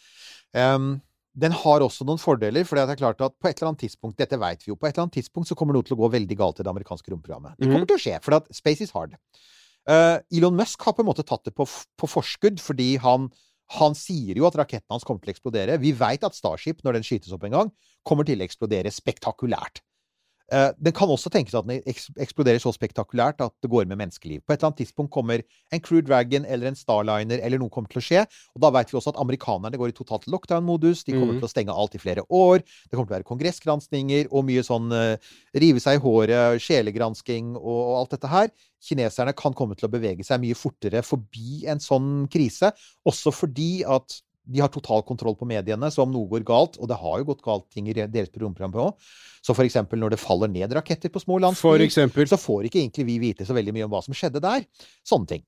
um, den har også noen fordeler, for det er klart at på et eller annet tidspunkt Dette vet vi jo. På et eller annet tidspunkt så kommer noe til å gå veldig galt i det amerikanske romprogrammet. Det kommer Mhm. til å skje, for at space is hard. Eh, Elon Musk har på en måte tatt det på, på forskudd, fordi han, han sier jo at raketten hans kommer til å eksplodere. Vi veit at Starship, når den skytes opp en gang, kommer til å eksplodere spektakulært. Eh, den kan også tenkes at den eksploderer så spektakulært at det går med menneskeliv. På et eller annet tidspunkt kommer en Crew Dragon eller en Starliner eller noe kommer til å skje. Og da vet vi også at amerikanerne går i totalt lockdown-modus. De kommer mm. til å stenge alt i flere år. Det kommer til å være kongressgranskninger og mye sånn uh, rive seg i håret, sjelegransking og, og alt dette her. Kineserne kan komme til å bevege seg mye fortere forbi en sånn krise, også fordi at de har total kontroll på mediene, så om noe går galt, og det har jo gått galt ting i deres romprogram òg, så eksempel når det faller ned raketter på små land, landsbyer, så får ikke egentlig vi vite så veldig mye om hva som skjedde der. Sånne ting.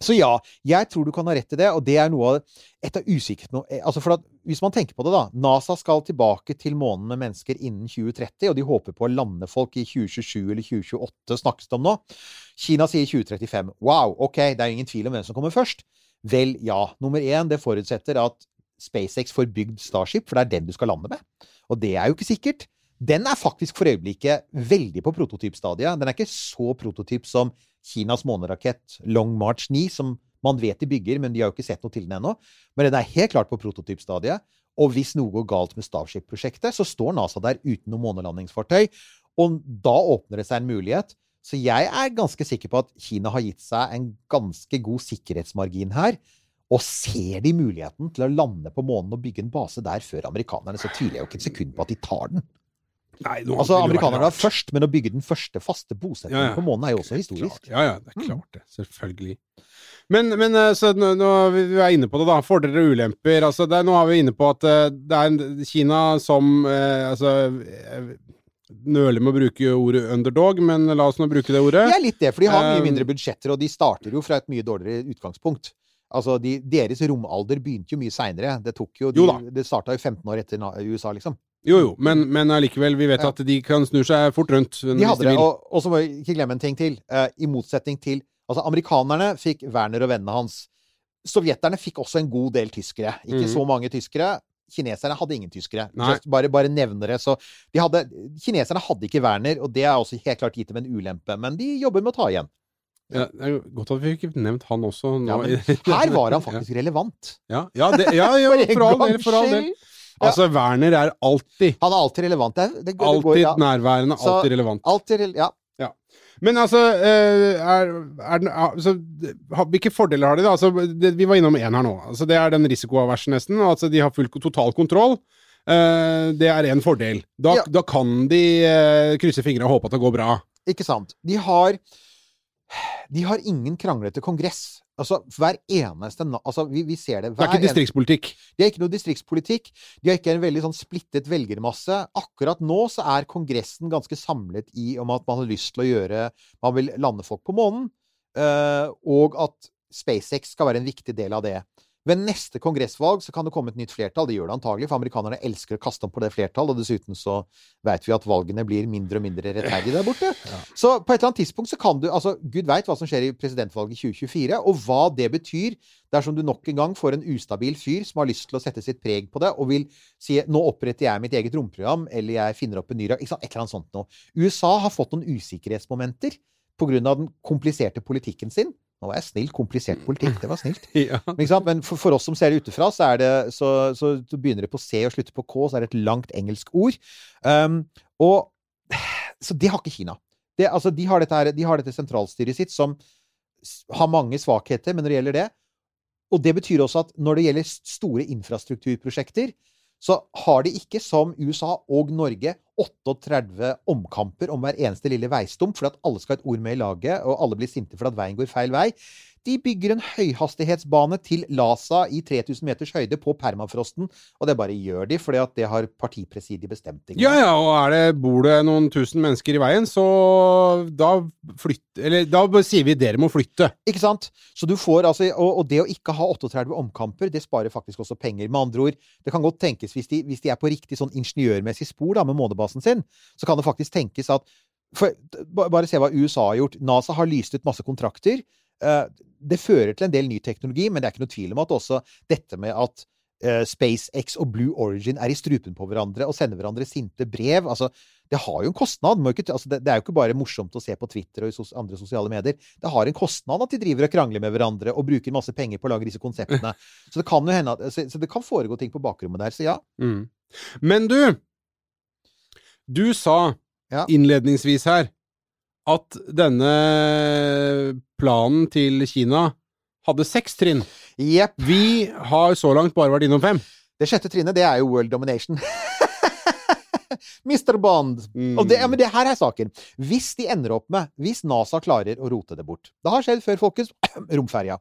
Så ja, jeg tror du kan ha rett i det, og det er noe av et av usikkerhetene altså for at, Hvis man tenker på det, da. NASA skal tilbake til månen med mennesker innen 2030, og de håper på å lande folk i 2027 eller 2028, snakkes det om nå. Kina sier 2035. Wow, ok, det er ingen tvil om hvem som kommer først. Vel, ja. Nummer én, det forutsetter at SpaceX får bygd Starship, for det er den du skal lande med. Og det er jo ikke sikkert. Den er faktisk for øyeblikket veldig på prototypstadiet. Den er ikke så prototyp som Kinas månerakett Long March 9, som man vet de bygger, men de har jo ikke sett noe til den ennå. Men den er helt klart på prototypstadiet. Og hvis noe går galt med Starship-prosjektet, så står NASA der uten noe månelandingsfartøy. Og da åpner det seg en mulighet. Så jeg er ganske sikker på at Kina har gitt seg en ganske god sikkerhetsmargin her. Og ser de muligheten til å lande på månen og bygge en base der før amerikanerne, så tviler jeg jo ikke et sekund på at de tar den. Nei, nå Altså, Amerikanerne var først, men å bygge den første faste bosettingen Ja, ja. på månen er jo også historisk. Ja, ja, det er Mm. klart det. Selvfølgelig. Men, men eh, så nå, nå vi er inne på det, da. Fordeler og ulemper. Altså, det nå er vi inne på at eh, det er Kina som eh, Altså eh, Nøler med å bruke ordet underdog, men la oss nå bruke det ordet. Det er litt det, for de har mye Um, mindre budsjetter, og de starter jo fra et mye dårligere utgangspunkt. Altså, de, Deres romalder begynte jo mye seinere. Det tok jo, de, Jo da. det starta jo 15 år etter USA, liksom. Jo, jo, men, men allikevel, vi vet Ja. at de kan snu seg fort rundt. De hadde det, og, og så må vi ikke glemme en ting til. Uh, I motsetning til Altså, amerikanerne fikk Werner og vennene hans. Sovjeterne fikk også en god del tyskere. Ikke mm. så mange tyskere. Kineserne hadde ingen tyskere. Bare, bare nevner det. Så de hadde, kineserne hadde ikke Werner, og det er også helt klart gitt dem en ulempe. Men de jobber med å ta igjen. Ja, det er godt at vi fikk nevnt han også. Ja, her var han faktisk relevant. Ja, ja, det, ja, ja For all del. For all del. Altså, Werner er alltid, Han er alltid relevant. Det, det, det går, alltid ja. nærværende, Så- alltid relevant. Alltid ja. Men altså, eh, er, er den, altså Hvilke fordeler har de, da? Altså, det, vi var innom én her nå. Altså, det er den risikoaversen, nesten. Altså, de har full total kontroll. Uh, det er en fordel. Da, Ja. da kan de uh, krysse fingrene og håpe at det går bra. Ikke sant. De har De har ingen kranglete kongress. Altså, hver eneste Altså, vi, vi ser det Det er ikke distriktspolitikk. De har ikke noe distriktspolitikk. De har ikke en veldig sånn splittet velgermasse. Akkurat nå så er Kongressen ganske samlet i om at man har lyst til å gjøre Man vil lande folk på månen, eh, og at SpaceX skal være en viktig del av det. Ved neste kongressvalg så kan det komme et nytt flertall. Det gjør det antagelig, for amerikanerne elsker å kaste om på det flertall, og dessuten så vet vi at valgene blir mindre og mindre rettferdige der borte. Så på et eller annet tidspunkt så kan du Altså, Gud veit hva som skjer i presidentvalget i 2024, og hva det betyr dersom du nok en gang får en ustabil fyr som har lyst til å sette sitt preg på det, og vil si 'nå oppretter jeg mitt eget romprogram', eller 'jeg finner opp en ny rak-» Et eller annet sånt noe. USA har fått noen usikkerhetsmomenter av den kompliserte politikken sin. Nå var jeg snill. Komplisert politikk, det var snilt. Ja. Men, for, for oss som ser det utenfra, så, er det, så, så, begynner det på C og slutter på K, så er det et langt engelsk ord. Um, og, så det har ikke Kina. Det, altså, de, har dette de har dette sentralstyret sitt som har mange svakheter, men når det gjelder det Og det betyr også at når det gjelder store infrastrukturprosjekter, så har de ikke, som USA og Norge, 38 omkamper om hver eneste lille veistump fordi at alle skal ha et ord med i laget, og alle blir sinte fordi at veien går feil vei. De bygger en høyhastighetsbane til Lhasa i 3000 meters høyde på permafrosten, og det bare gjør de fordi at det har partipresidiet bestemt. ikke Ja, ja, og er det, bor det noen tusen mennesker i veien, så da flytter Eller da sier vi dere må flytte. Ikke sant? Så du får altså, og, og det å ikke ha 38 omkamper, det sparer faktisk også penger. Med andre ord, det kan godt tenkes, hvis de, hvis de er på riktig sånn ingeniørmessig spor da, med månebasen sin, så kan det faktisk tenkes at for, Bare se hva USA har gjort. NASA har lyst ut masse kontrakter. Eh, Det fører til en del ny teknologi, men det er ikke noe tvil om at også dette med at eh, SpaceX og Blue Origin er i strupen på hverandre og sender hverandre sinte brev altså, Det har jo en kostnad. Må ikke, altså, det, er jo ikke bare morsomt å se på Twitter og i andre sosiale medier. Det har en kostnad at de driver og krangler med hverandre og bruker masse penger på å lage disse konseptene. Så det kan jo hende at, så, så det kan foregå ting på bakrommet der. Så ja. Mm. Men du Du sa Ja. innledningsvis her at denne planen til Kina hadde seks trinn. Yep. Vi har så langt bare vært innom fem. Det sjette trinnet, det er jo world domination. Mr. Bond. Mm. Og det, ja, men det her er saken. Hvis de ender opp med Hvis NASA klarer å rote det bort Det har skjedd før, folkens. Romferja.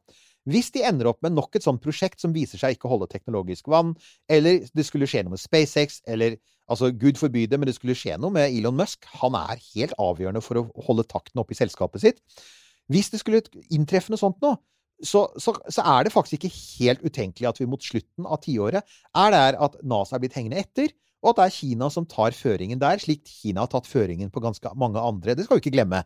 Hvis de ender opp med nok et sånt prosjekt som viser seg ikke å holde teknologisk vann, eller det skulle skje noe med SpaceX, eller altså Gud forby det, men det skulle skje noe med Elon Musk Han er helt avgjørende for å holde takten oppe i selskapet sitt. Hvis det skulle inntreffe noe sånt nå, så, så, så er det faktisk ikke helt utenkelig at vi mot slutten av tiåret er der at NASA er blitt hengende etter, og at det er Kina som tar føringen der, slik Kina har tatt føringen på ganske mange andre. Det skal vi ikke glemme.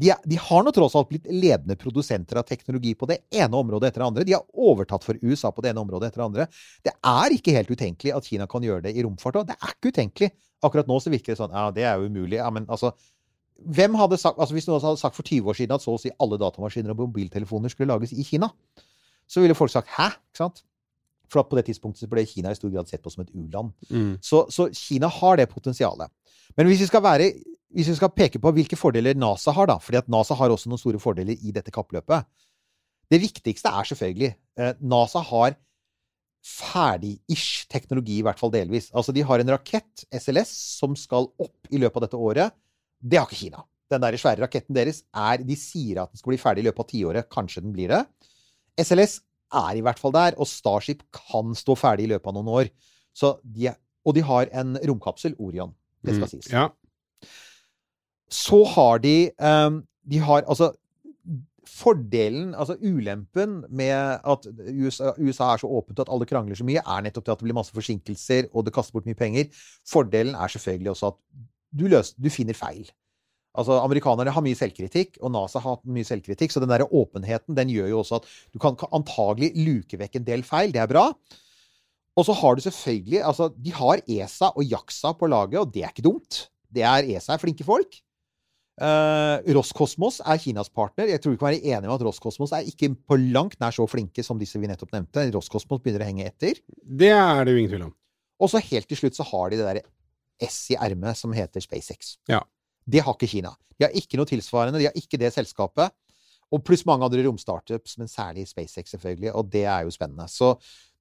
De, er, de har nå tross alt blitt ledende produsenter av teknologi på det ene området etter det andre. De har overtatt for USA på det ene området etter det andre. Det er ikke helt utenkelig at Kina kan gjøre det i romfart òg. Det er ikke utenkelig. Akkurat nå så virker det sånn Ja, det er jo umulig. Ja, men altså hvem hadde sagt, altså Hvis noen hadde sagt for 20 år siden at så å si alle datamaskiner og mobiltelefoner skulle lages i Kina, så ville folk sagt 'hæ?' Ikke sant? For på det tidspunktet ble Kina i stor grad sett på som et u-land. Mm. Så, så Kina har det potensialet. Men hvis vi skal være hvis vi skal peke på hvilke fordeler NASA har, da, fordi at NASA har også noen store fordeler i dette kappløpet Det viktigste er selvfølgelig eh, NASA har ferdig-ish teknologi, i hvert fall delvis. Altså, de har en rakett, SLS, som skal opp i løpet av dette året. Det har ikke Kina. Den der svære raketten deres er De sier at den skal bli ferdig i løpet av tiåret. Kanskje den blir det. SLS er i hvert fall der, og Starship kan stå ferdig i løpet av noen år. Så de er, og de har en romkapsel, Orion. Det skal Mm. sies. Ja. Så har de um, De har altså Fordelen, altså ulempen med at USA, USA er så åpent at alle krangler så mye, er nettopp det at det blir masse forsinkelser, og det kaster bort mye penger. Fordelen er selvfølgelig også at du, løs, du finner feil. Altså, Amerikanerne har mye selvkritikk, og NASA har hatt mye selvkritikk, så den der åpenheten den gjør jo også at du kan kan antagelig luke vekk en del feil. Det er bra. Og så har du selvfølgelig Altså, de har ESA og JAXA på laget, og det er ikke dumt. Det er ESA er flinke folk. Uh, Roskosmos er Kinas partner. Jeg tror vi kan være enige om at Roskosmos er ikke på langt nær så flinke som disse vi nettopp nevnte. Roskosmos begynner å henge etter. Det er det jo ingen tvil om. Og så helt til slutt så har de det derre S i ermet som heter SpaceX. Ja. Det har ikke Kina. De har ikke noe tilsvarende. De har ikke det selskapet. Og pluss mange andre romstartups, men særlig SpaceX, selvfølgelig. Og det er jo spennende. Så,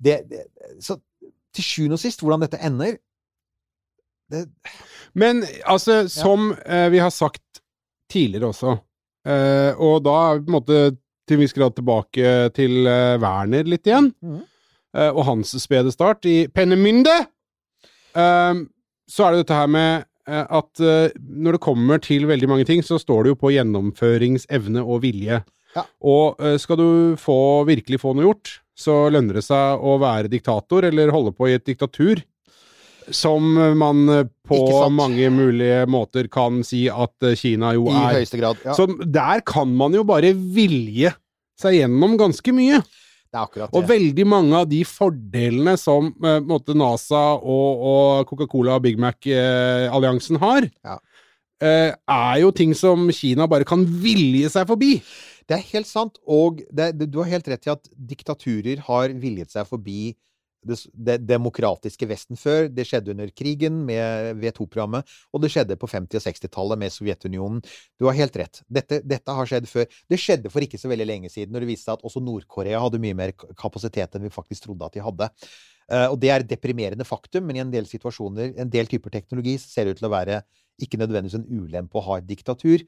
det, det, så til sjuende og sist, hvordan dette ender det, Men altså, som eh, vi har sagt tidligere også, Eh, og da er vi på en måte til en viss grad tilbake til eh, Werner litt igjen. mm. Eh, og hans spede start i Pennemynde. Eh, så er det dette her med at eh, når det kommer til veldig mange ting, så står det jo på gjennomføringsevne og vilje. Ja. Og eh, skal du få, virkelig få noe gjort, så lønner det seg å være diktator, eller holde på i et diktatur. Som man eh, på mange mulige måter kan si at eh, Kina jo I er. høyeste grad. Ja, Så der kan man jo bare vilje seg gjennom ganske mye. Det er akkurat Og veldig mange av de fordelene som eh, måte NASA og, og Coca-Cola og Big Mac-alliansen har, Ja. eh, er jo ting som Kina bare kan vilje seg forbi. Det er helt sant, og det, det, du har helt rett i at diktaturer har viljet seg forbi det, det demokratiske Vesten før. Det skjedde under krigen med V2-programmet, og det skjedde på 50- og 60-tallet med Sovjetunionen. Du har helt rett. Dette, dette har skjedd før. Det skjedde for ikke så veldig lenge siden, når det viste seg at også Nord-Korea hadde mye mer kapasitet enn vi faktisk trodde at de hadde. Eh, og det er et deprimerende faktum, men i en del situasjoner, en del typer teknologi, ser det ut til å være ikke nødvendigvis en ulempe å ha et diktatur.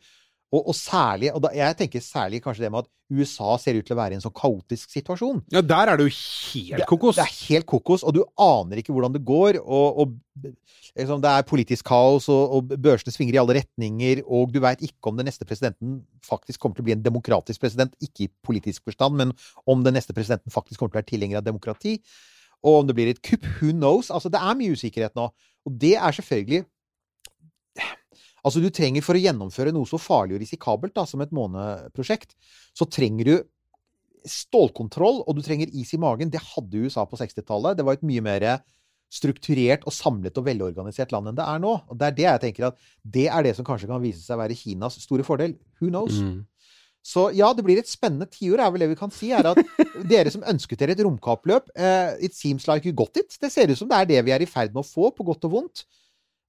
Og, og særlig, og da, jeg tenker særlig kanskje det med at USA ser ut til å være i en sånn kaotisk situasjon. Ja, der er det jo helt Det- kokos. Det er helt kokos, og du aner ikke hvordan det går. Og, og liksom, det er politisk kaos, og, og børsene svinger i alle retninger, og du veit ikke om den neste presidenten faktisk kommer til å bli en demokratisk president. Ikke i politisk forstand, men om den neste presidenten faktisk kommer til å være tilhenger av demokrati. Og om det blir et kupp, who knows? Altså, det er mye usikkerhet nå. Og det er selvfølgelig Altså, du trenger for å gjennomføre noe så farlig og risikabelt da, som et måneprosjekt, så trenger du stålkontroll, og du trenger is i magen. Det hadde USA på 60-tallet. Det var et mye mer strukturert og samlet og velorganisert land enn det er nå. Og det er det jeg tenker at det er det som kanskje kan vise seg å være Kinas store fordel. Who knows? Mm. Så ja, det blir et spennende tiår, er vel det vi kan si. er at Dere som ønsket dere et romkappløp, uh, it seems like you got it. Det ser ut som det er det vi er i ferd med å få, på godt og vondt.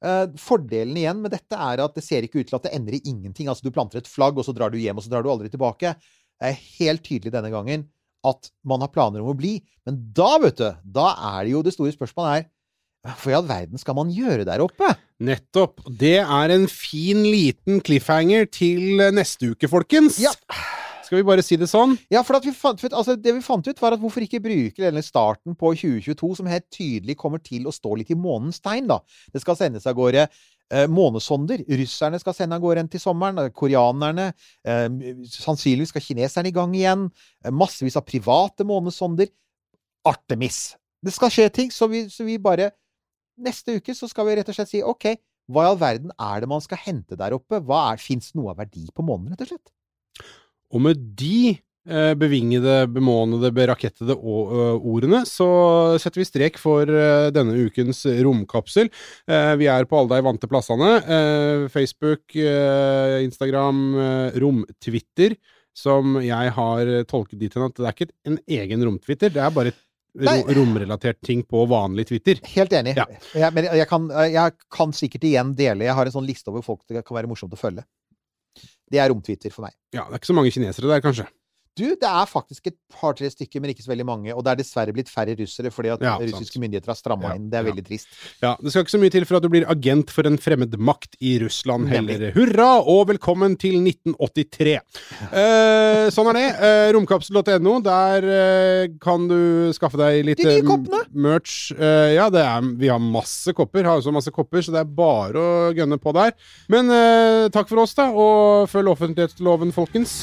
Eh, fordelen igjen med dette er at det ser ikke ut til at det ender i ingenting. Altså, du planter et flagg, og så drar du hjem, og så drar du aldri tilbake. Det er helt tydelig denne gangen at man har planer om å bli. Men da, vet du, da er det jo det store spørsmålet er Hva i all verden skal man gjøre der oppe? Nettopp. Det er en fin liten cliffhanger til neste uke, folkens. Ja. Skal vi bare si det sånn? Ja, for vi fant, altså, det vi fant ut, var at hvorfor ikke bruke denne starten på 2022, som helt tydelig kommer til å stå litt i månens tegn, da. Det skal sendes av gårde eh, månesonder. Russerne skal sende av gårde en til sommeren. eh, Koreanerne. Eh, sannsynligvis skal kineserne i gang igjen. Eh, massevis av private månesonder. Artemis. Det skal skje ting, så vi, så vi bare Neste uke så skal vi rett og slett si OK, hva i all verden er det man skal hente der oppe? Hva Fins noe av verdi på månen, rett og slett? Og med de eh, bevingede, bemånede, berakettede ordene, så setter vi strek for eh, denne ukens romkapsel. Eh, vi er på alle de vante plassene. Eh, Facebook, eh, Instagram, eh, rom-Twitter, som jeg har tolket dit hen at det er ikke en egen rom-Twitter, det er bare et Nei. romrelatert ting på vanlig Twitter. Helt enig. Ja. Jeg, men jeg kan, jeg kan sikkert igjen dele Jeg har en sånn liste over folk det kan være morsomt å følge. Det er romtwitter for meg. Ja, det er ikke så mange kinesere der, kanskje. Du, det er faktisk et par-tre stykker, men ikke så veldig mange. Og det er dessverre blitt færre russere fordi at Ja, sant. russiske myndigheter har stramma inn. Det er ja. veldig trist. Ja, Det skal ikke så mye til for at du blir agent for en fremmed makt i Russland Nemlig. heller. Hurra og velkommen til 1983! Eh, sånn er det. Eh, romkapsel.no. Der eh, kan du skaffe deg litt De nye eh, koppene. merch. Eh, ja, det er, vi har masse kopper. Har også masse kopper, så det er bare å gønne på der. Men eh, takk for oss, da, og følg offentlighetsloven, folkens.